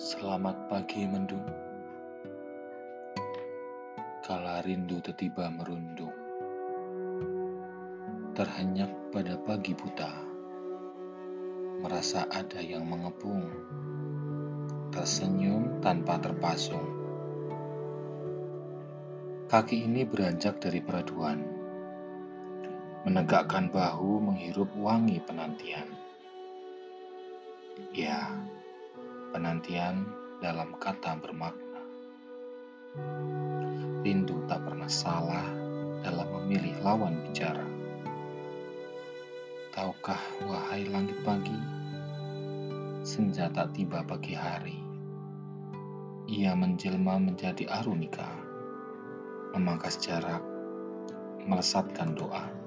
Selamat pagi mendung Kala rindu tiba merundung. Terhenyak pada pagi buta. Merasa ada yang mengepung. Tersenyum tanpa terpasung. Kaki ini beranjak dari peraduan. Menegakkan bahu menghirup wangi penantian. Ya, penantian dalam kata bermakna. Rindu tak pernah salah dalam memilih lawan bicara. Tahukah, wahai langit pagi, senja tak tiba pagi hari. Ia menjelma menjadi arunika, memangkas jarak, melesatkan doa.